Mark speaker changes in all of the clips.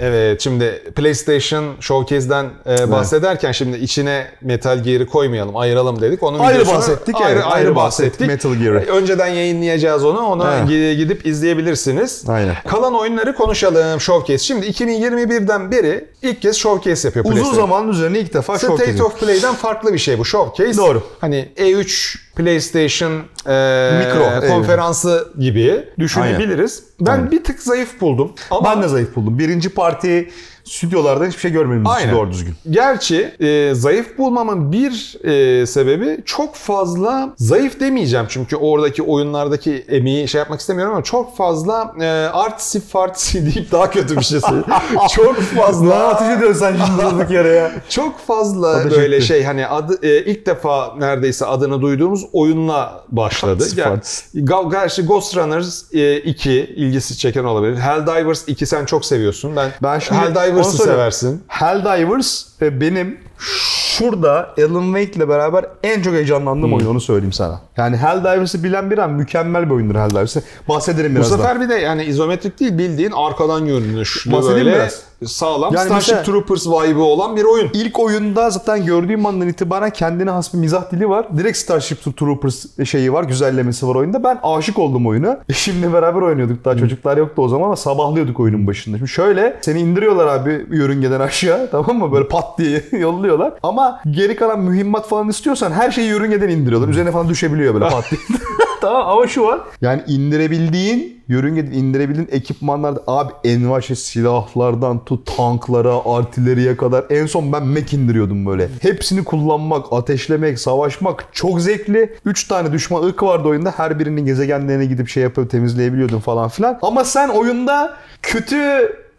Speaker 1: Evet şimdi PlayStation Showcase'den e, bahsederken şimdi içine Metal Gear'ı koymayalım, ayıralım dedik. Onun
Speaker 2: Ayrı bahsettik,
Speaker 1: Ayrı,
Speaker 2: evet,
Speaker 1: ayrı,
Speaker 2: ayrı
Speaker 1: bahsettik.
Speaker 2: Metal Gear'ı.
Speaker 1: E, Önceden yayınlayacağız onu. Onu
Speaker 2: Evet.
Speaker 1: gi- gidip izleyebilirsiniz.
Speaker 2: Aynen.
Speaker 1: Kalan oyunları konuşalım Showcase. Şimdi 2021'den beri ilk kez Showcase yapıyor
Speaker 2: Uzun
Speaker 1: PlayStation.
Speaker 2: zamanın üzerine ilk defa
Speaker 1: State
Speaker 2: showcase.
Speaker 1: of Play'den farklı bir şey bu Showcase.
Speaker 2: Doğru.
Speaker 1: Hani E3 PlayStation e,
Speaker 2: Mikro, evet.
Speaker 1: konferansı gibi düşünebiliriz. Ben
Speaker 2: Aynen.
Speaker 1: bir tık zayıf buldum. Ama
Speaker 2: Ben de zayıf buldum. Birinci parti stüdyolardan hiçbir şey görmediğimiz için
Speaker 1: Aynen.
Speaker 2: doğru düzgün.
Speaker 1: Gerçi e, zayıf bulmamın bir e, sebebi çok fazla zayıf demeyeceğim çünkü oradaki oyunlardaki emeği şey yapmak istemiyorum ama çok fazla e, artsy fartsy deyip daha kötü bir şey çok
Speaker 2: Ne
Speaker 1: fazla
Speaker 2: ateş ediyorsun sen şimdi durduk yere ya.
Speaker 1: çok fazla
Speaker 2: Ateş
Speaker 1: böyle
Speaker 2: etti.
Speaker 1: şey hani adı e, ilk defa neredeyse adını duyduğumuz oyunla başladı.
Speaker 2: Artsy
Speaker 1: Yani,
Speaker 2: fartsy.
Speaker 1: Ga- gerçi Ghost Runners e, 2 ilgisi çeken olabilir. Helldivers 2 sen çok seviyorsun. Ben,
Speaker 2: Ben şimdi onu
Speaker 1: Helldivers'ı seversin.
Speaker 2: Helldivers benim şurada Alan Wake ile beraber en çok heyecanlandığım oyun onu söyleyeyim sana. Yani Helldivers'ı bilen bir an mükemmel bir oyundur Helldivers. Bahsederim
Speaker 1: Bu
Speaker 2: biraz daha.
Speaker 1: sefer bir de yani izometrik değil bildiğin arkadan görünüşlü
Speaker 2: Bahsedeyim
Speaker 1: böyle
Speaker 2: biraz.
Speaker 1: Sağlam
Speaker 2: Yani
Speaker 1: Starship Troopers vibe'ı olan bir oyun.
Speaker 2: İlk oyunda zaten gördüğüm andan itibaren kendine has bir mizah dili var. Direkt Starship Troopers şeyi var, güzellemesi var oyunda. Ben aşık oldum oyuna. Eşimle beraber oynuyorduk. Daha çocuklar yoktu o zaman ama sabahlıyorduk oyunun başında. Şimdi şöyle seni indiriyorlar abi yörüngeden aşağı tamam mı? Böyle pat diye yolluyorlar. Ama geri kalan mühimmat falan istiyorsan her şeyi yörüngeden indiriyorlar. Üzerine falan düşebiliyor böyle pat diye. Tamam ama şu var. Yani indirebildiğin yörüngeden indirebildiğin ekipmanlarda abi envaşe silahlardan tut tanklara, artilleriye kadar en son ben mek indiriyordum böyle. Hepsini kullanmak, ateşlemek, savaşmak çok zevkli. 3 tane düşman ırk vardı oyunda. Her birinin gezegenlerine gidip şey yapıp temizleyebiliyordun falan filan. Ama sen oyunda kötü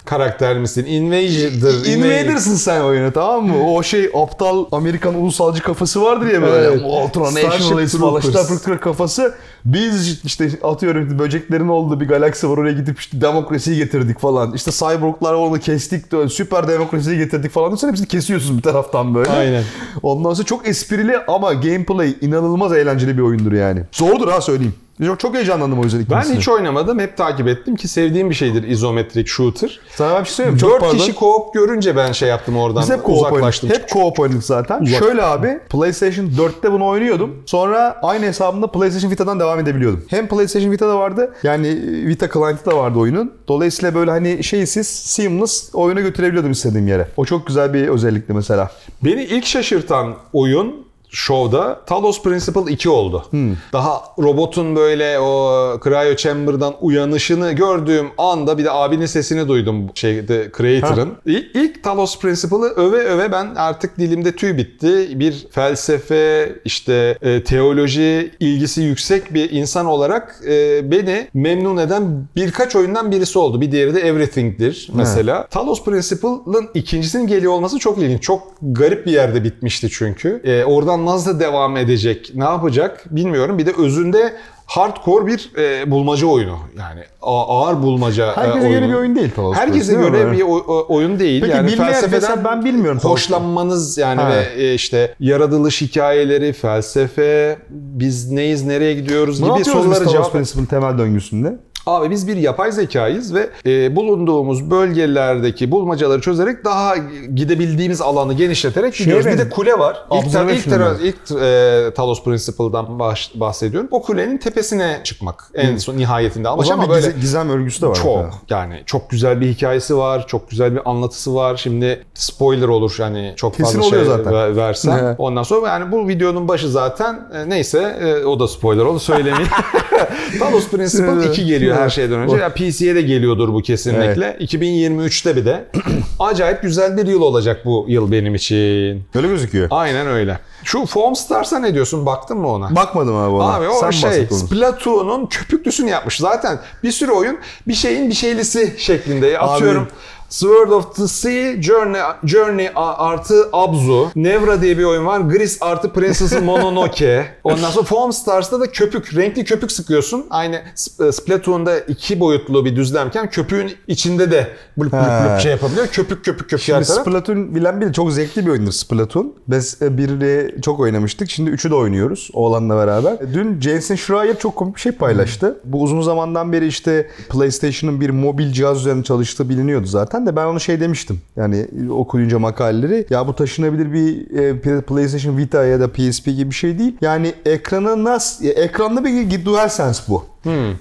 Speaker 1: Karakter misin? Invader.
Speaker 2: Invader'sın sen oyunu tamam mı? O şey aptal Amerikan ulusalcı kafası vardır ya böyle.
Speaker 1: Evet.
Speaker 2: Ultra
Speaker 1: Starship
Speaker 2: Nationalist falan. Starship kafası. Biz işte atıyorum böceklerin olduğu bir galaksi var oraya gidip işte demokrasiyi getirdik falan. İşte cyborglar onu kestik de süper demokrasiyi getirdik falan. Sen hepsini kesiyorsun bir taraftan böyle.
Speaker 1: Aynen.
Speaker 2: Ondan sonra çok esprili ama gameplay inanılmaz eğlenceli bir oyundur yani. Zordur ha söyleyeyim. Çok, çok heyecanlandım o yüzden
Speaker 1: Ben
Speaker 2: ikincisine.
Speaker 1: hiç oynamadım. Hep takip ettim ki sevdiğim bir şeydir izometrik shooter.
Speaker 2: Sana ben bir şey söyleyeyim mi? Çok
Speaker 1: 4
Speaker 2: pardon.
Speaker 1: kişi co-op görünce ben şey yaptım oradan.
Speaker 2: Biz hep co-op oynadık. Hep co-op oynadık zaten.
Speaker 1: Uzak.
Speaker 2: Şöyle abi PlayStation 4'te bunu oynuyordum. Sonra aynı hesabımda PlayStation Vita'dan devam edebiliyordum. Hem PlayStation Vita'da vardı yani Vita Client'ı da vardı oyunun. Dolayısıyla böyle hani şeysiz, seamless oyuna götürebiliyordum istediğim yere. O çok güzel bir özellikti mesela.
Speaker 1: Beni ilk şaşırtan oyun şovda Talos Principle 2 oldu.
Speaker 2: Hmm.
Speaker 1: Daha robotun böyle o cryo chamber'dan uyanışını gördüğüm anda bir de abinin sesini duydum şeyde creator'ın. İlk, ilk Talos Principle'ı öve öve ben artık dilimde tüy bitti. Bir felsefe, işte e, teoloji ilgisi yüksek bir insan olarak e, beni memnun eden birkaç oyundan birisi oldu. Bir diğeri de Everything'dir mesela. Talos Principle'ın ikincisinin geliyor olması çok ilginç. Çok garip bir yerde bitmişti çünkü. E, oradan nasıl devam edecek, ne yapacak bilmiyorum. Bir de özünde hardcore bir e, bulmaca oyunu. Yani ağır bulmaca e,
Speaker 2: Herkese
Speaker 1: oyunu.
Speaker 2: göre bir oyun değil Talos
Speaker 1: Herkese
Speaker 2: değil
Speaker 1: göre
Speaker 2: mi?
Speaker 1: bir o- oyun değil.
Speaker 2: Peki
Speaker 1: yani felsefeden
Speaker 2: ben bilmiyorum
Speaker 1: hoşlanmanız yani
Speaker 2: Ha.
Speaker 1: ve e, işte yaratılış hikayeleri, felsefe, biz neyiz, nereye gidiyoruz
Speaker 2: Ne
Speaker 1: gibi sorulara cevap
Speaker 2: Principle'ın temel döngüsünde?
Speaker 1: Abi biz bir yapay zekayız ve e, bulunduğumuz bölgelerdeki bulmacaları çözerek daha gidebildiğimiz alanı genişleterek gidiyoruz. Bir de kule var. İlk, ta- ilk, tera- ilk e, Talos Principle'dan bahsediyorum. O kulenin tepesine çıkmak en son nihayetinde. Ama,
Speaker 2: O zaman
Speaker 1: ama
Speaker 2: bir
Speaker 1: böyle
Speaker 2: gize- gizem örgüsü de var.
Speaker 1: çok yani çok güzel bir hikayesi var, çok güzel bir anlatısı var. Şimdi spoiler olur yani çok
Speaker 2: Kesin
Speaker 1: fazla şey
Speaker 2: zaten.
Speaker 1: ver- versem.
Speaker 2: Evet.
Speaker 1: Ondan sonra yani bu videonun başı zaten e, neyse e, o da spoiler onu söylemeyeyim. Talos Principle
Speaker 2: Evet.
Speaker 1: 2 geliyor her
Speaker 2: Evet.
Speaker 1: şeyden önce. Ya PC'ye de geliyordur bu kesinlikle. 2023'te bir de. Acayip güzel bir yıl olacak bu yıl benim için.
Speaker 2: Öyle gözüküyor.
Speaker 1: Aynen öyle. Şu Foam Stars'a ne diyorsun? Baktın mı ona?
Speaker 2: Bakmadım abi ona.
Speaker 1: Abi o
Speaker 2: Sen
Speaker 1: şey. Splatoon'un köpüklüsünü yapmış. Zaten bir sürü oyun bir şeyin bir şeylisi şeklinde. Atıyorum Sword of the Sea, Journey, Journey artı Abzu. Nevra diye bir oyun var. Gris artı Princess Mononoke. Ondan sonra Foam Stars'ta da köpük, renkli köpük sıkıyorsun. Aynı Sp- Splatoon'da iki boyutlu bir düzlemken köpüğün içinde de blup blup blup şey yapabiliyor. Köpük köpük köpük
Speaker 2: Şimdi. Splatoon bilen biri çok zevkli bir oyundur Splatoon. Biz e, biriyle çok oynamıştık. Şimdi üçü de oynuyoruz oğlanla beraber. Dün Jason Schreier çok komik bir şey paylaştı. Bu uzun zamandan beri işte PlayStation'ın bir mobil cihaz üzerinde çalıştığı biliniyordu zaten. Zaten de ben onu şey demiştim. Yani okuyunca makaleleri ya bu taşınabilir bir e, PlayStation Vita ya da PSP gibi bir şey değil. Yani ekrana nasıl ekranda bir DualSense bu.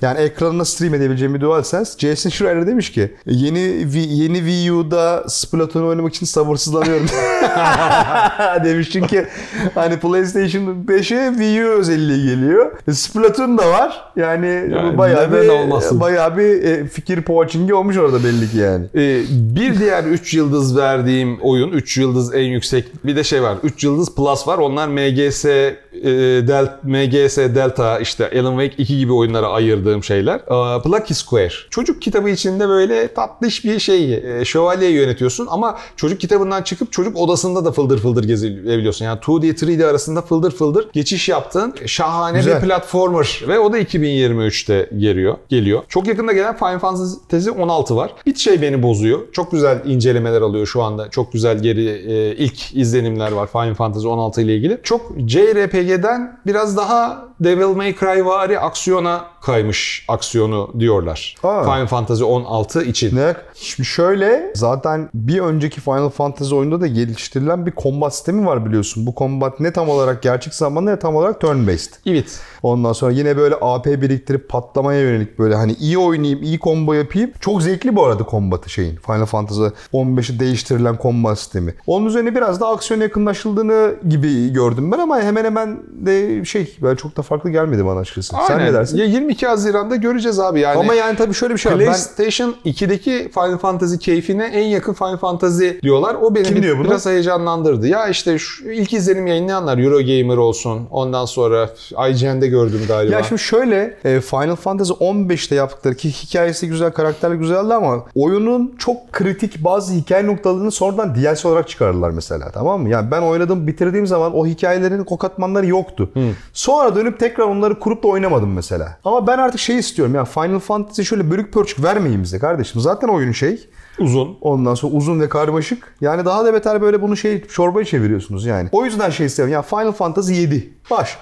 Speaker 2: Yani ekranına stream edebileceğim bir DualSense. Jason Schreier demiş ki yeni yeni Wii U'da Splatoon oynamak için sabırsızlanıyorum. demiş çünkü hani PlayStation 5'e Wii U özelliği geliyor. Splatoon da var. Yani,
Speaker 1: Yani
Speaker 2: bayağı bir
Speaker 1: olmasın?
Speaker 2: bayağı bir e, fikir poğaçingi olmuş orada belli ki yani.
Speaker 1: Ee, bir diğer 3 yıldız verdiğim oyun, 3 yıldız en yüksek bir de şey var. 3 yıldız plus var. Onlar MGS e, Del, MGS Delta işte Alan Wake 2 gibi oyunlara ayırdığım şeyler. Ee, Plucky Square. Çocuk kitabı içinde böyle tatlış bir şey. E, şövalye yönetiyorsun ama çocuk kitabından çıkıp çocuk odasında da fıldır fıldır gezebiliyorsun. Yani 2D 3D arasında fıldır fıldır geçiş yaptığın şahane
Speaker 2: Güzel.
Speaker 1: bir platformer ve o da 2023'te geliyor. Geliyor. Çok yakında gelen Final Fantasy 16 var. Bir şey beni bozuyor. Çok güzel incelemeler alıyor şu anda. Çok güzel geri e, ilk izlenimler var Final Fantasy 16 ile ilgili. Çok JRPG'den biraz daha Devil May Cry vari aksiyona kaymış aksiyonu diyorlar.
Speaker 2: Aa.
Speaker 1: Final Fantasy 16 için.
Speaker 2: Ne? Şimdi şöyle zaten bir önceki Final Fantasy oyunda da geliştirilen bir combat sistemi var biliyorsun. Bu combat ne tam olarak gerçek zamanlı ne tam olarak turn based.
Speaker 1: Evet.
Speaker 2: Ondan sonra yine böyle AP biriktirip patlamaya yönelik böyle hani iyi oynayayım, iyi combo yapayım. Çok zevkli bu arada combatı şeyin. Final Fantasy 15'i değiştirilen combat sistemi. Onun üzerine biraz da aksiyon yakınlaşıldığını gibi gördüm ben ama hemen hemen de şey böyle çok da farklı gelmedi bana açıkçası. Sen
Speaker 1: Aynen.
Speaker 2: ne dersin?
Speaker 1: Ya 22 Haziran'da göreceğiz abi yani.
Speaker 2: ama yani tabii şöyle bir şey var. Ben,
Speaker 1: PlayStation 2'deki Final Fantasy keyfine en yakın Final Fantasy diyorlar. O beni
Speaker 2: Kim diyor bunu?
Speaker 1: biraz heyecanlandırdı. Ya işte şu ilk izlenim yayınlayanlar Eurogamer olsun. Ondan sonra IGN'de gördüm galiba.
Speaker 2: Ya şimdi şöyle e, Final Fantasy 15'te yaptıkları ki hikayesi güzel, karakterli güzeldi ama oyunun çok kritik bazı hikaye noktalarını sonradan DLC olarak çıkardılar mesela tamam mı? Yani ben oynadım, bitirdiğim zaman o hikayelerin o katmanları yoktu. Sonra dönüp tekrar onları kurup da oynamadım mesela. Ama ben artık şey istiyorum ya Final Fantasy şöyle bölük pörçük vermeyin bize kardeşim. Zaten oyun şey.
Speaker 1: Uzun.
Speaker 2: Ondan sonra uzun ve karmaşık. Yani daha da beter böyle bunu şey çorbaya çeviriyorsunuz yani. O yüzden şey istiyorum. Ya Final Fantasy 7. Baş.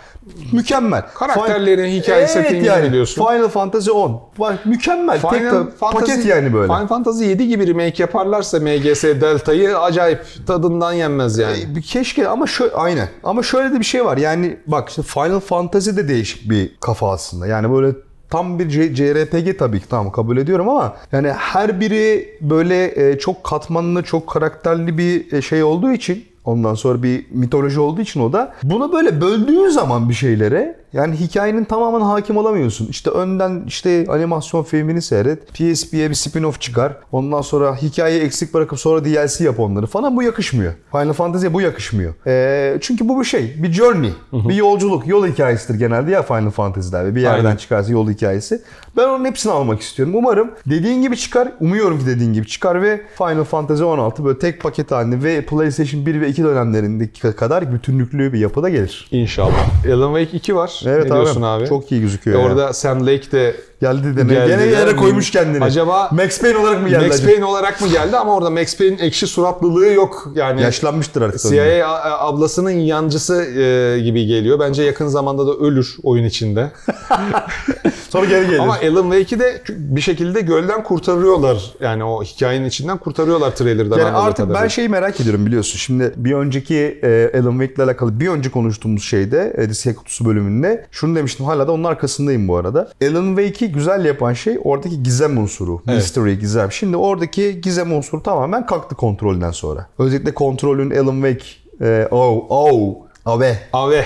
Speaker 2: Mükemmel.
Speaker 1: Karakterlerin hikaye settingini
Speaker 2: yani.
Speaker 1: biliyorsun.
Speaker 2: Final Fantasy 10. Baş, mükemmel. Tek
Speaker 1: Final
Speaker 2: ta-
Speaker 1: Fantasy,
Speaker 2: paket yani böyle.
Speaker 1: Final Fantasy 7 gibi remake yaparlarsa MGS Delta'yı acayip tadından yenmez yani.
Speaker 2: Bir keşke ama şöyle aynen. Ama şöyle de bir şey var. Yani bak işte Final Fantasy de değişik bir kafa aslında. Yani böyle tam bir C- JRPG tabii ki tamam kabul ediyorum ama yani her biri böyle e, çok katmanlı, çok karakterli bir e, şey olduğu için ondan sonra bir mitoloji olduğu için o da bunu böyle böldüğün zaman bir şeylere yani hikayenin tamamen hakim olamıyorsun. İşte önden işte animasyon filmini seyret. PSP'ye bir spin-off çıkar. Ondan sonra hikayeyi eksik bırakıp sonra DLC yap onları falan. Bu yakışmıyor. Final Fantasy'ye bu yakışmıyor. Ee, çünkü bu bir şey. Bir journey. Bir yolculuk. Yol hikayesidir genelde ya Final Fantasy'ler. Bir yerden
Speaker 1: Aynen.
Speaker 2: çıkarsa yol hikayesi. Ben onun hepsini almak istiyorum. Umarım dediğin gibi çıkar. Umuyorum ki dediğin gibi çıkar ve Final Fantasy 16 böyle tek paket halinde ve PlayStation 1 ve 2 dönemlerindeki kadar bütünlüklü bir yapıda gelir.
Speaker 1: İnşallah. Alan Wake 2 var.
Speaker 2: Evet
Speaker 1: ne diyorsun
Speaker 2: abi.
Speaker 1: abi?
Speaker 2: Çok iyi
Speaker 1: E
Speaker 2: gözüküyor. ya.
Speaker 1: orada Sam Lake de
Speaker 2: Geldi deme.
Speaker 1: Geldi
Speaker 2: Gene yere koymuş kendini.
Speaker 1: Acaba-
Speaker 2: Max Payne olarak mı geldi?
Speaker 1: Max
Speaker 2: acaba?
Speaker 1: Payne olarak mı geldi ama orada Max Payne'in ekşi suratlılığı yok. Yani
Speaker 2: Yaşlanmıştır artık.
Speaker 1: CIA a- ablasının yancısı e, gibi geliyor. Bence yakın zamanda da ölür oyun içinde.
Speaker 2: Sonra geri gelir.
Speaker 1: Ama Alan Wake'i de bir şekilde gölden kurtarıyorlar. Yani o hikayenin içinden kurtarıyorlar trailer'dan
Speaker 2: yani artık ben
Speaker 1: kadarıyla.
Speaker 2: şeyi merak ediyorum biliyorsun. Şimdi bir önceki e, Alan Wake ile alakalı bir önce konuştuğumuz şeyde e, Disney kutusu bölümünde şunu demiştim. Hala da onun arkasındayım bu arada. Alan Wake'i güzel yapan şey oradaki gizem unsuru.
Speaker 1: Evet.
Speaker 2: Mystery, gizem. Şimdi oradaki gizem unsuru tamamen kalktı kontrolden sonra. Özellikle kontrolün Alan Wake e, oh, oh, ave
Speaker 1: Ave.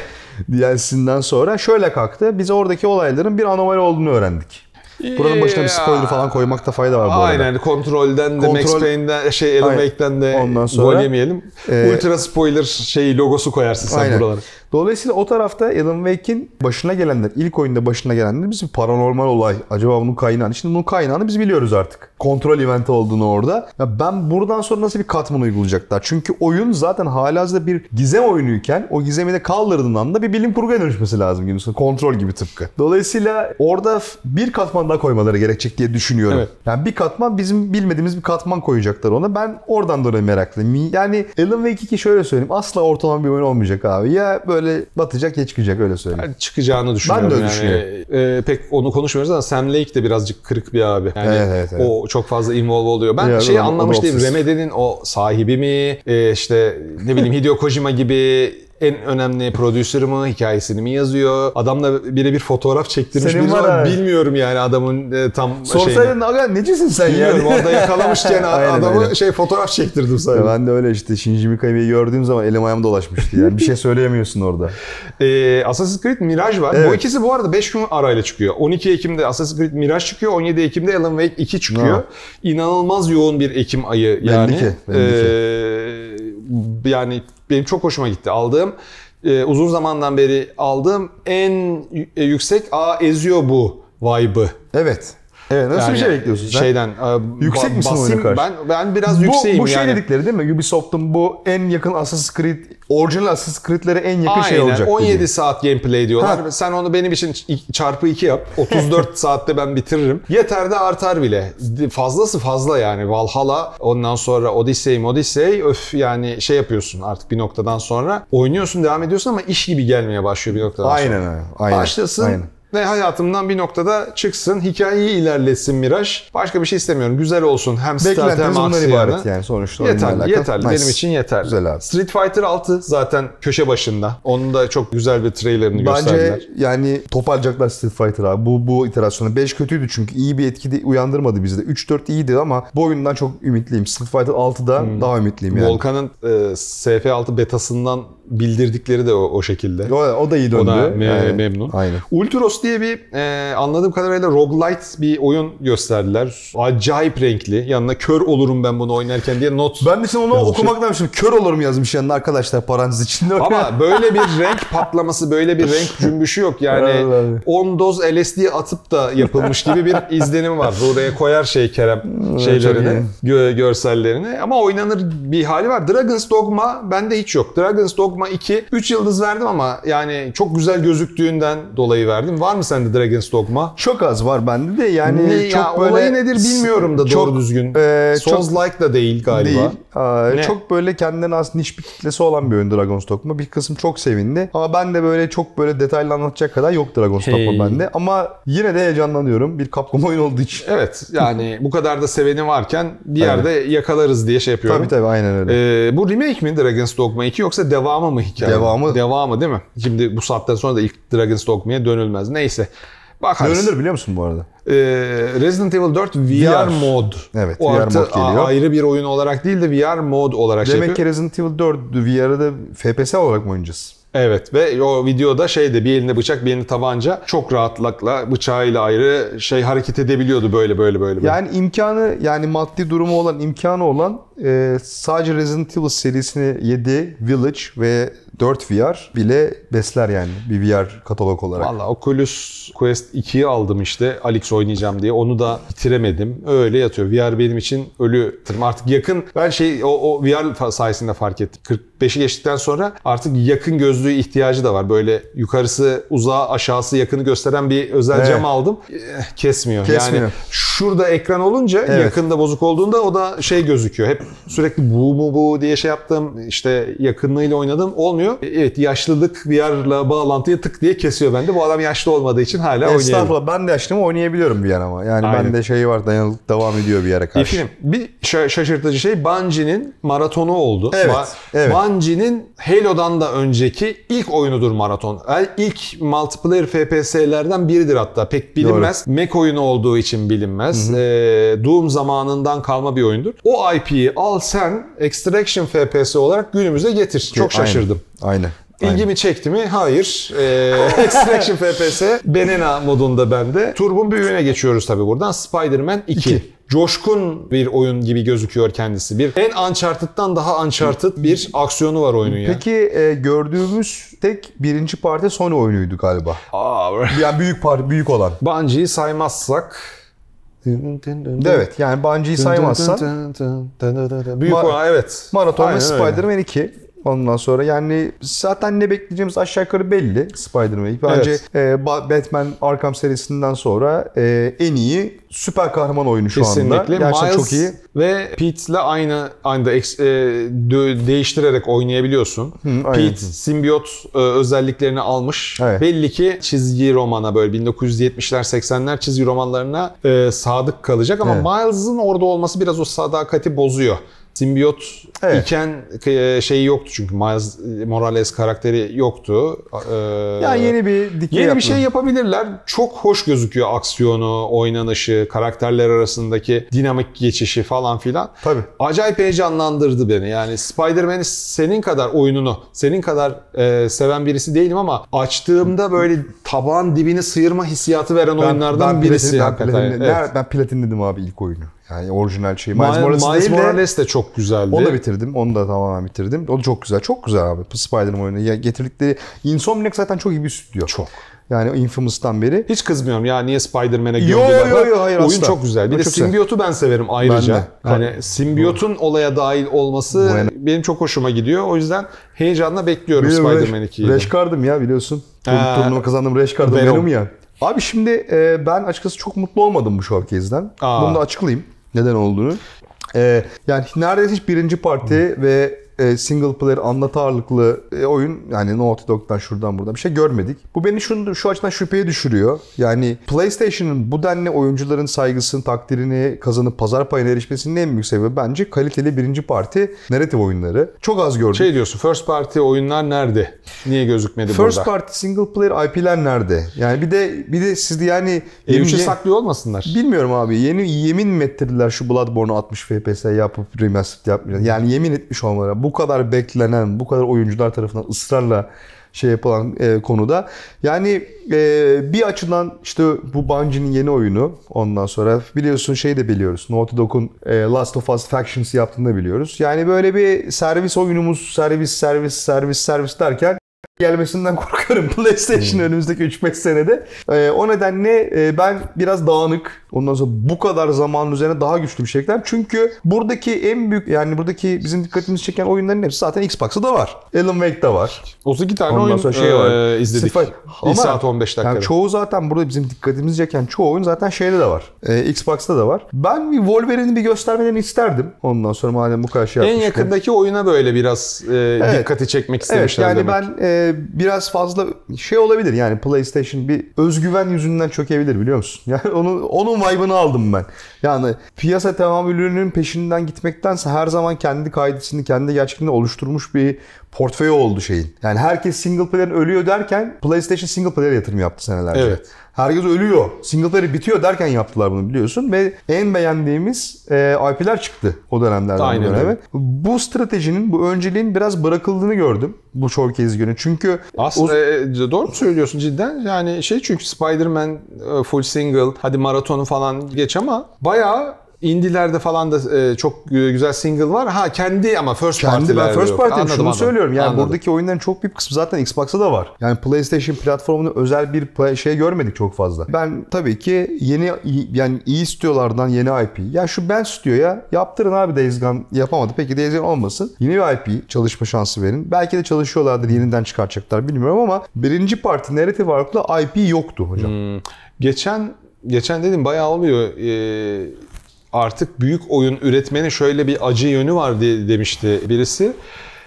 Speaker 2: DLC'sinden sonra şöyle kalktı. Biz oradaki olayların bir anomali olduğunu öğrendik. Buranın başına bir spoiler falan koymakta fayda var bu arada.
Speaker 1: Aynen kontrolden de Max
Speaker 2: Kontrol-
Speaker 1: Payne'den şey Alan
Speaker 2: Aynen.
Speaker 1: Wake'den de
Speaker 2: Ondan sonra-
Speaker 1: gol yemeyelim.
Speaker 2: Ee,
Speaker 1: Ultra spoiler şeyi logosu koyarsın sen
Speaker 2: Aynen.
Speaker 1: buralara.
Speaker 2: Dolayısıyla o tarafta Alan Wake'in başına gelenler, ilk oyunda başına gelenler bizim paranormal olay. Acaba bunun kaynağını? Şimdi bunun kaynağını biz biliyoruz artık. Kontrol eventi olduğunu orada. Ya ben buradan sonra nasıl bir katman uygulayacaklar? Çünkü oyun zaten halihazırda bir gizem oyunuyken o gizemi de kaldırdığın anda bir bilim kurguya dönüşmesi lazım gibi. Kontrol gibi tıpkı. Dolayısıyla orada bir katman daha koymaları gerekecek diye düşünüyorum.
Speaker 1: Evet.
Speaker 2: Yani bir katman bizim bilmediğimiz bir katman koyacaklar ona. Ben oradan dolayı meraklıyım. Yani Alan Wake 2 şöyle söyleyeyim. Asla ortalama bir oyun olmayacak abi. Ya böyle batacak ya çıkacak öyle söyleyeyim.
Speaker 1: Ben çıkacağını düşünüyorum.
Speaker 2: Ben de öyle
Speaker 1: yani.
Speaker 2: düşünüyorum.
Speaker 1: E, pek onu konuşmuyoruz ama Sam Lake de birazcık kırık bir abi. Yani
Speaker 2: Evet, evet, evet.
Speaker 1: o çok fazla involve oluyor. Ben
Speaker 2: Ya,
Speaker 1: şeyi anlamış değilim. Remedy'nin o sahibi mi? E, işte ne bileyim Hideo Kojima gibi en önemli prodüsörü mü? Hikayesini mi yazıyor? Adamla birebir fotoğraf çektirmiş
Speaker 2: Senin var
Speaker 1: ama
Speaker 2: ha.
Speaker 1: bilmiyorum yani adamın e, tam.
Speaker 2: Sorsaydın aga necisin sen
Speaker 1: Bilmiyorum
Speaker 2: yani?
Speaker 1: orada yakalamışken
Speaker 2: Aynen
Speaker 1: adamı
Speaker 2: öyle.
Speaker 1: şey fotoğraf çektirdim
Speaker 2: Ya
Speaker 1: sadece.
Speaker 2: ben de öyle işte Shinji Mikami'yi gördüğüm zaman elim ayağım dolaşmıştı yani. Bir şey söyleyemiyorsun orada.
Speaker 1: Ee, Assassin's Creed Mirage var.
Speaker 2: Evet.
Speaker 1: Bu ikisi bu arada 5 gün arayla çıkıyor. 12 Ekim'de Assassin's Creed Mirage çıkıyor. 17 Ekim'de Alan Wake 2 çıkıyor.
Speaker 2: Ha.
Speaker 1: İnanılmaz yoğun bir Ekim ayı yani.
Speaker 2: ki, belli ki.
Speaker 1: Ee, yani benim çok hoşuma gitti. Aldığım e, uzun zamandan beri aldığım en e, yüksek a eziyor bu vibe'ı.
Speaker 2: Evet. Evet nasıl bir
Speaker 1: Yani
Speaker 2: şey bekliyorsun sen?
Speaker 1: Şeyden e,
Speaker 2: Yüksek
Speaker 1: ba-
Speaker 2: misin
Speaker 1: basayım,
Speaker 2: karşı?
Speaker 1: Ben ben biraz
Speaker 2: bu,
Speaker 1: yükseğim
Speaker 2: bu şey
Speaker 1: yani.
Speaker 2: dedikleri değil mi? Ubisoft'un bu en yakın Assassin's Creed, orijinal Assassin's Creed'lere en yakın şey
Speaker 1: Aynen.
Speaker 2: olacak.
Speaker 1: 17
Speaker 2: dediği.
Speaker 1: saat gameplay diyorlar.
Speaker 2: Ha.
Speaker 1: Sen onu benim için çarpı 2 yap. 34 saatte ben bitiririm. Yeter de artar bile. Fazlası fazla yani. Valhalla ondan sonra Odyssey Odyssey öf yani şey yapıyorsun artık bir noktadan sonra. Oynuyorsun devam ediyorsun ama iş gibi gelmeye başlıyor bir noktadan sonra.
Speaker 2: Aynen öyle. Aynen.
Speaker 1: Başlasın.
Speaker 2: Aynen.
Speaker 1: Ve hayatımdan bir noktada çıksın. Hikayeyi ilerletsin Miraj. Başka bir şey istemiyorum. Güzel olsun. Hem stealth hem aksiyonu.
Speaker 2: ibaret yani sonuçta
Speaker 1: Yeterli, yeterli.
Speaker 2: Nice.
Speaker 1: Benim için yeterli.
Speaker 2: Güzel abi.
Speaker 1: Street Fighter 6 zaten köşe başında. Onun da çok güzel bir trailerini gösterdiler.
Speaker 2: Bence yani toparlayacaklar Street Fighter abi. Bu, bu iterasyonu. 5 kötüydü çünkü iyi bir etki de uyandırmadı bizde. 3-4 iyiydi ama bu oyundan çok ümitliyim. Street Fighter 6'da
Speaker 1: Hmm.
Speaker 2: daha ümitliyim yani.
Speaker 1: Volkan'ın e, SF6 betasından bildirdikleri de o, o şekilde.
Speaker 2: O, o da iyi döndü.
Speaker 1: O da me-
Speaker 2: Yani,
Speaker 1: memnun.
Speaker 2: Aynen.
Speaker 1: Ultros diye bir e, anladığım kadarıyla roguelite bir oyun gösterdiler. Acayip renkli. Yanına kör olurum ben bunu oynarken diye not.
Speaker 2: Ben de şimdi onu okumaktan şimdi kör olurum yazmış yanına arkadaşlar parantez içinde.
Speaker 1: Ama böyle bir renk patlaması, böyle bir renk cümbüşü yok. Yani
Speaker 2: Evet,
Speaker 1: 10 doz LSD atıp da yapılmış gibi bir izlenim var. Oraya koyar şey Kerem şeylerini, gö- görsellerini. Ama oynanır bir hali var. Dragon's Dogma bende hiç yok. Dragon's Dogma 2 3 yıldız verdim ama yani çok güzel gözüktüğünden dolayı verdim. Var mı sende Dragon's Dogma?
Speaker 2: Çok az var bende de yani
Speaker 1: Ne,
Speaker 2: çok
Speaker 1: ya,
Speaker 2: böyle
Speaker 1: olayı nedir bilmiyorum da doğru
Speaker 2: çok,
Speaker 1: düzgün.
Speaker 2: e, çok
Speaker 1: Souls-like da değil galiba.
Speaker 2: değil. Aa,
Speaker 1: Ne?
Speaker 2: çok böyle kendinden az niş bir kitlesi olan bir oyun Dragon's Dogma. Bir kısım çok sevindi. Ama ben de böyle çok böyle detaylı anlatacak kadar yok Dragon's
Speaker 1: Hey.
Speaker 2: Dogma bende. Ama yine de heyecanlanıyorum. Bir Capcom oyun olduğu için.
Speaker 1: Evet yani bu kadar da seveni varken bir yerde yakalarız diye şey yapıyorum.
Speaker 2: Tabii tabii aynen öyle.
Speaker 1: Ee, bu remake mi Dragon's Dogma 2 yoksa devamı mı hikaye?
Speaker 2: Devamı.
Speaker 1: Devamı değil mi? Şimdi bu saatten sonra da ilk Dragon's Dogma'ya dönülmez. Neyse. Bakarız.
Speaker 2: Dönülür biliyor musun bu arada?
Speaker 1: Ee, Resident Evil 4 VR,
Speaker 2: VR.
Speaker 1: mod.
Speaker 2: Evet,
Speaker 1: o
Speaker 2: VR
Speaker 1: artı
Speaker 2: mod geliyor.
Speaker 1: ayrı bir oyun olarak değil de VR mod olarak şey
Speaker 2: Demek
Speaker 1: yapıyor.
Speaker 2: ki Resident Evil 4 VR'da da FPS olarak mı oynayacağız?
Speaker 1: Evet ve o videoda şeyde bir elinde bıçak bir elinde tabanca çok rahatlıkla bıçağıyla ayrı şey hareket edebiliyordu böyle böyle böyle. böyle.
Speaker 2: Yani imkanı yani maddi durumu olan imkanı olan e, sadece Resident Evil serisini 7 Village ve 4 VR bile besler yani bir VR katalog olarak.
Speaker 1: Valla Oculus Quest 2'yi aldım işte Alex oynayacağım diye. Onu da bitiremedim. Öyle yatıyor. VR benim için ölü tırm. Artık yakın ben şey o, o VR sayesinde fark ettim. 45'i geçtikten sonra artık yakın gözlüğü ihtiyacı da var. Böyle yukarısı uzağı aşağısı yakını gösteren bir özel
Speaker 2: Evet.
Speaker 1: cam aldım. Kesmiyor.
Speaker 2: Kesmiyor.
Speaker 1: Yani şurada ekran olunca
Speaker 2: Evet.
Speaker 1: yakında bozuk olduğunda o da şey gözüküyor. Hep sürekli bu mu bu diye şey yaptım. işte yakınlığıyla oynadım. Olmuyor. E, Evet yaşlılık VR'la bağlantıyı tık diye kesiyor bende. Bu adam yaşlı olmadığı için hala oynayamıyor.
Speaker 2: Estağfurullah ben de yaşlıyım oynayabiliyorum VR ama. Yani
Speaker 1: Aynen.
Speaker 2: bende şey var dayanıklık devam ediyor bir yere
Speaker 1: Bir
Speaker 2: karşı.
Speaker 1: film. Bir şa- şaşırtıcı şey Bungie'nin maratonu oldu.
Speaker 2: Evet, evet.
Speaker 1: Bungie'nin Halo'dan da önceki ilk oyunudur maraton. El- İlk multiplayer FPS'lerden biridir hatta. Pek bilinmez. Mac oyunu olduğu için bilinmez. Ee, Doom zamanından kalma bir oyundur. O IP'yi al sen Extraction FPS olarak günümüze getir. Çok şaşırdım.
Speaker 2: Aynen. Aynen.
Speaker 1: İlgimi çekti mi? Hayır. Ee, Extraction FPS Benena modunda bende. Turbun büyüğüne geçiyoruz tabii buradan. Spider-Man 2.
Speaker 2: İki.
Speaker 1: Coşkun bir oyun gibi gözüküyor kendisi. Bir en Uncharted'dan daha Uncharted bir aksiyonu var oyunun ya.
Speaker 2: Peki e, gördüğümüz tek birinci parti Sony oyunuydu galiba.
Speaker 1: Aa,
Speaker 2: Yani büyük parti büyük olan.
Speaker 1: Bungie'yi saymazsak
Speaker 2: Evet yani Bungie'yi saymazsan
Speaker 1: Büyük olan evet.
Speaker 2: Maraton
Speaker 1: Aynen
Speaker 2: ve. Spider-Man 2. Ondan sonra yani zaten ne bekleyeceğimiz aşağı yukarı belli Spider-Man. Bence
Speaker 1: Evet.
Speaker 2: e, Ba- Batman Arkham serisinden sonra e, en iyi süper kahraman oyunu şu anda.
Speaker 1: Kesinlikle.
Speaker 2: Gerçekten
Speaker 1: Miles
Speaker 2: çok iyi.
Speaker 1: ve Pete'le aynı anda e, değiştirerek oynayabiliyorsun.
Speaker 2: aynen.
Speaker 1: Pete simbiyot e, özelliklerini almış.
Speaker 2: Evet.
Speaker 1: Belli ki çizgi romana böyle 1970'ler 80'ler çizgi romanlarına e, sadık kalacak ama
Speaker 2: Evet.
Speaker 1: Miles'ın orada olması biraz o sadakati bozuyor. Simbiyot
Speaker 2: Evet.
Speaker 1: iken e, şeyi yoktu çünkü Miles Morales karakteri yoktu. E,
Speaker 2: Yani yeni bir dikey
Speaker 1: Yeni bir
Speaker 2: yapma.
Speaker 1: şey yapabilirler. Çok hoş gözüküyor aksiyonu, oynanışı, karakterler arasındaki dinamik geçişi falan filan.
Speaker 2: Tabii.
Speaker 1: Acayip heyecanlandırdı beni. Yani Spider-Man'i senin kadar oyununu, senin kadar e, seven birisi değilim ama açtığımda böyle tabağın dibini sıyırma hissiyatı veren oyunlardan birisi
Speaker 2: platin- ben,
Speaker 1: hakikaten.
Speaker 2: platin,
Speaker 1: Evet.
Speaker 2: ben, ben platinledim abi ilk oyunu. Yani orijinal şey. Miles,
Speaker 1: Miles,
Speaker 2: Morales,
Speaker 1: Miles Morales de çok güzeldi.
Speaker 2: onu da bitirdim. Onu da tamamen bitirdim. O da çok güzel. Çok güzel abi. Spider-Man oyunu. Ya getirdikleri Insomniac zaten çok iyi bir stüdyo.
Speaker 1: Çok.
Speaker 2: Yani Infamous'tan beri.
Speaker 1: Hiç kızmıyorum ya niye Spider-Man'e
Speaker 2: Yo,
Speaker 1: gömdüler.
Speaker 2: yo, yo, yo, hayır,
Speaker 1: Oyun
Speaker 2: asla.
Speaker 1: çok güzel. Bir
Speaker 2: O
Speaker 1: de
Speaker 2: güzel.
Speaker 1: simbiyotu ben severim ayrıca.
Speaker 2: Ben de.
Speaker 1: Hani simbiyotun olaya dahil olması
Speaker 2: Bu
Speaker 1: benim çok hoşuma gidiyor. O yüzden heyecanla bekliyorum Spider-Man
Speaker 2: Rash-
Speaker 1: 2'yi.
Speaker 2: Rash Card'ım ya biliyorsun. Tur- Turnuva kazandım Rash Card'ım
Speaker 1: Venom.
Speaker 2: benim ya. Abi şimdi e, ben açıkçası çok mutlu olmadım bu showcase'den.
Speaker 1: Aa.
Speaker 2: Bunu da açıklayayım neden olduğunu. E, yani neredeyse hiç birinci parti ve e, single player anlatı ağırlıklı e, oyun yani Naughty Dog'dan şuradan buradan bir şey görmedik. Bu beni şunu, şu açıdan şüpheye düşürüyor. Yani PlayStation'ın bu denli oyuncuların saygısını, takdirini kazanıp pazar payına erişmesinin en büyük sebebi bence kaliteli birinci parti narrative oyunları. Çok az gördük.
Speaker 1: Şey diyorsun first party oyunlar nerede? Niye gözükmedi
Speaker 2: First
Speaker 1: burada?
Speaker 2: party single player IP'ler nerede? Yani bir de bir de siz de yani
Speaker 1: E3'ü
Speaker 2: yemin-
Speaker 1: saklıyor olmasınlar.
Speaker 2: bilmiyorum abi. Yeni yemin mi ettirdiler şu Bloodborne'u 60 FPS yapıp remastered yapmayacağız. Yani yemin etmiş olmaları. Bu kadar beklenen, bu kadar oyuncular tarafından ısrarla şey yapılan e, konuda. Yani e, bir açıdan işte bu Bungie'nin yeni oyunu ondan sonra biliyorsun şey de biliyoruz. Naughty Dog'un e, Last of Us Factions yaptığını da biliyoruz. Yani böyle bir servis oyunumuz servis servis servis servis derken gelmesinden korkarım PlayStation önümüzdeki 3-5 senede. Ee, o nedenle e, ben biraz dağınık, ondan sonra bu kadar zamanın üzerine daha güçlü bir şey. Çünkü buradaki en büyük yani buradaki bizim dikkatimizi çeken oyunların hepsi zaten Xbox'ta da var. Alan Wake'da var.
Speaker 1: 32 tane
Speaker 2: Ondan
Speaker 1: oyun
Speaker 2: sonra şey var.
Speaker 1: e, izledik.
Speaker 2: Sıfır.
Speaker 1: 1 saat 15 dakikada.
Speaker 2: Yani çoğu zaten burada bizim dikkatimizi çeken çoğu oyun zaten şeyde de var. Ee, Xbox'ta da var. Ben bir Wolverine'i bir göstermelerini isterdim. Ondan sonra madem bu kadar şey
Speaker 1: en yakındaki oyuna böyle biraz e, dikkati çekmek
Speaker 2: Evet
Speaker 1: istemişler
Speaker 2: yani
Speaker 1: demek.
Speaker 2: ben e, biraz fazla şey olabilir yani PlayStation bir özgüven yüzünden çökebilir biliyor musun? Yani onun onun vibe'ını aldım ben. Yani piyasa tamamülünün peşinden gitmektense her zaman kendi kaidesini, kendi gerçekliğini oluşturmuş bir portföy oldu şeyin. Yani herkes single player ölüyor derken PlayStation single player yatırım yaptı senelerce.
Speaker 1: Evet.
Speaker 2: Herkes ölüyor. Single player bitiyor derken yaptılar bunu biliyorsun. Ve en beğendiğimiz e, IP'ler çıktı o dönemlerden
Speaker 1: Aynen
Speaker 2: bu döneme. Bu stratejinin, bu önceliğin biraz bırakıldığını gördüm bu showcase günü. Çünkü
Speaker 1: Aslında e, doğru mu söylüyorsun cidden? Yani şey çünkü Spider-Man e, full single, hadi maratonu falan geç ama bayağı indilerde falan da e, çok güzel single var. Ha kendi ama first
Speaker 2: kendi ben first party'yim
Speaker 1: Anladım,
Speaker 2: şunu
Speaker 1: anladım.
Speaker 2: söylüyorum. Yani
Speaker 1: Anladım.
Speaker 2: buradaki oyunların çok büyük kısmı zaten Xbox'ta da var. Yani PlayStation platformunda özel bir şey görmedik çok fazla. Ben tabii ki yeni yani iyi stüdyolardan yeni IP. Ya şu ben stüdyoya yaptırın abi Days Gone yapamadı. Peki Days Gone olmasın. Yeni bir IP çalışma şansı verin. Belki de çalışıyorlardır yeniden çıkartacaklar bilmiyorum ama birinci parti narrative ağırlıklı IP yoktu hocam.
Speaker 1: Hmm. Geçen geçen dedim bayağı oluyor. E, artık büyük oyun üretmenin şöyle bir acı yönü var diye demişti birisi.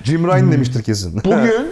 Speaker 2: Jim Ryan demiştir kesin.
Speaker 1: Bugün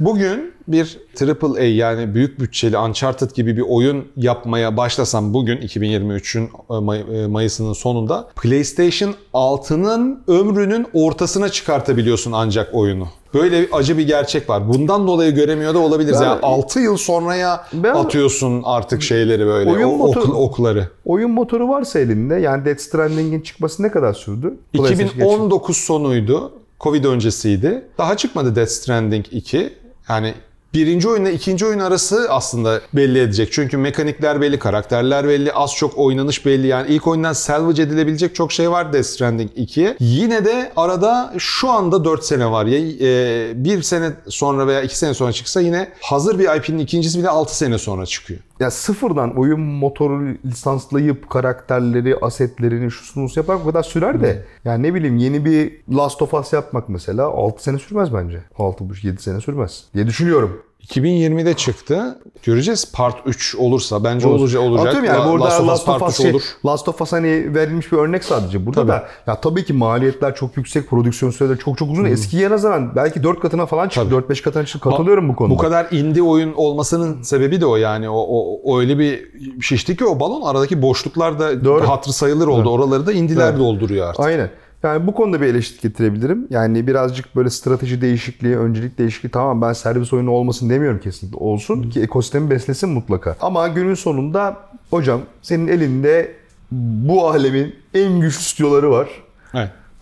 Speaker 1: bugün bir AAA yani büyük bütçeli Uncharted gibi bir oyun yapmaya başlasam bugün 2023'ün e, May- e, Mayıs'ının sonunda PlayStation 6'nın ömrünün ortasına çıkartabiliyorsun ancak oyunu. Böyle bir acı bir gerçek var. Bundan dolayı göremiyor da olabiliriz.
Speaker 2: Ben-
Speaker 1: yani 6 yıl sonraya
Speaker 2: Ben-
Speaker 1: atıyorsun artık şeyleri böyle
Speaker 2: Oyun
Speaker 1: o,
Speaker 2: motoru-
Speaker 1: ok- okları.
Speaker 2: Oyun motoru varsa elinde yani Death Stranding'in çıkması ne kadar sürdü? PlayStation geçti.
Speaker 1: 2019 sonuydu. Covid öncesiydi. Daha çıkmadı Death Stranding 2. Yani birinci oyunla ikinci oyun arası aslında belli edecek. Çünkü mekanikler belli, karakterler belli, az çok oynanış belli. Yani ilk oyundan salvage edilebilecek çok şey var Death Stranding 2'ye. Yine de arada şu anda 4 sene var. Ya e, bir sene sonra veya 2 sene sonra çıksa yine hazır bir IP'nin ikincisi bile 6 sene sonra çıkıyor.
Speaker 2: Ya sıfırdan oyun motoru lisanslayıp karakterleri, asetlerini, şusunu yapmak o kadar sürer de. Yani ne bileyim yeni bir Last of Us yapmak mesela 6 sene sürmez bence. 6,5-7 sene sürmez diye düşünüyorum.
Speaker 1: 2020'de çıktı. Göreceğiz part 3 olursa. Bence
Speaker 2: Olur.
Speaker 1: olacak. olacak.
Speaker 2: Atıyorum yani
Speaker 1: La-
Speaker 2: burada
Speaker 1: Last of Us
Speaker 2: Last of Us,
Speaker 1: 3
Speaker 2: şey,
Speaker 1: olur.
Speaker 2: Last of Us hani verilmiş bir örnek sadece. Burada
Speaker 1: Tabii.
Speaker 2: da ya tabii ki maliyetler çok yüksek, prodüksiyon süreleri çok çok uzun. Eskiye nazaran belki 4 katına falan çıktı. 4-5 katına çıktı. Katılıyorum bu konuda.
Speaker 1: Bu kadar indie oyun olmasının sebebi de o yani. O, o, o öyle bir şişti ki o balon aradaki boşluklar da
Speaker 2: Doğru.
Speaker 1: hatırı sayılır oldu. Oraları da indiler
Speaker 2: Evet.
Speaker 1: dolduruyor artık.
Speaker 2: Aynen. Yani bu konuda bir eleştiri getirebilirim. Yani birazcık böyle strateji değişikliği, öncelik değişikliği tamam ben servis oyunu olmasın demiyorum kesinlikle. Olsun ki ekosistemi beslesin mutlaka. Ama günün sonunda hocam senin elinde bu alemin en güçlü stüdyoları var.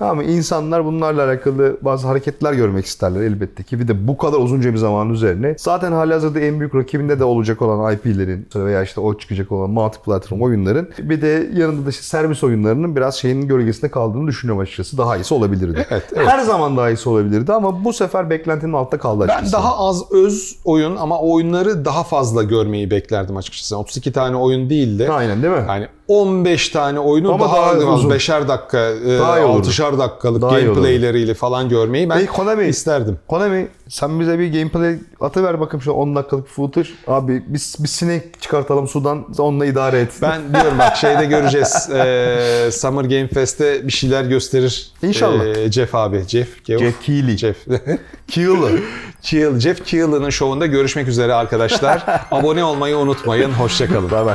Speaker 2: Mı? İnsanlar bunlarla alakalı bazı hareketler görmek isterler elbette ki. Bir de bu kadar uzunca bir zaman üzerine. Zaten halihazırda en büyük rakibinde de olacak olan IP'lerin veya işte o çıkacak olan multi-platform oyunların bir de yanında da işte servis oyunlarının biraz şeyin gölgesinde kaldığını düşünüyorum açıkçası. Daha iyisi olabilirdi.
Speaker 1: Evet, evet.
Speaker 2: Her zaman daha iyisi olabilirdi ama bu sefer beklentinin altta kaldı açıkçası.
Speaker 1: Ben daha az öz oyun ama oyunları daha fazla görmeyi beklerdim açıkçası. 32 tane oyun değil de
Speaker 2: Aynen değil mi?
Speaker 1: yani 15 tane oyunu
Speaker 2: Ama
Speaker 1: daha,
Speaker 2: daha uzun.
Speaker 1: 5'er dakika, e,
Speaker 2: Daha olurdu.
Speaker 1: 6'şar dakikalık
Speaker 2: Daha
Speaker 1: gameplayleriyle falan görmeyi ben
Speaker 2: Hey Konami,
Speaker 1: isterdim.
Speaker 2: Konami sen bize bir gameplay atıver bakayım şu 10 dakikalık footage. Abi biz bir sinek çıkartalım sudan onunla idare et.
Speaker 1: Ben diyorum bak şeyde göreceğiz. Ee, Summer Game Fest'te bir şeyler gösterir.
Speaker 2: İnşallah.
Speaker 1: Ee, Jeff abi. Jeff. Geoff?
Speaker 2: Jeff Keighley.
Speaker 1: Jeff.
Speaker 2: Keighley.
Speaker 1: Keel, Jeff Keel'ın şovunda görüşmek üzere arkadaşlar. Abone olmayı unutmayın. Hoşçakalın.
Speaker 2: Bay bay.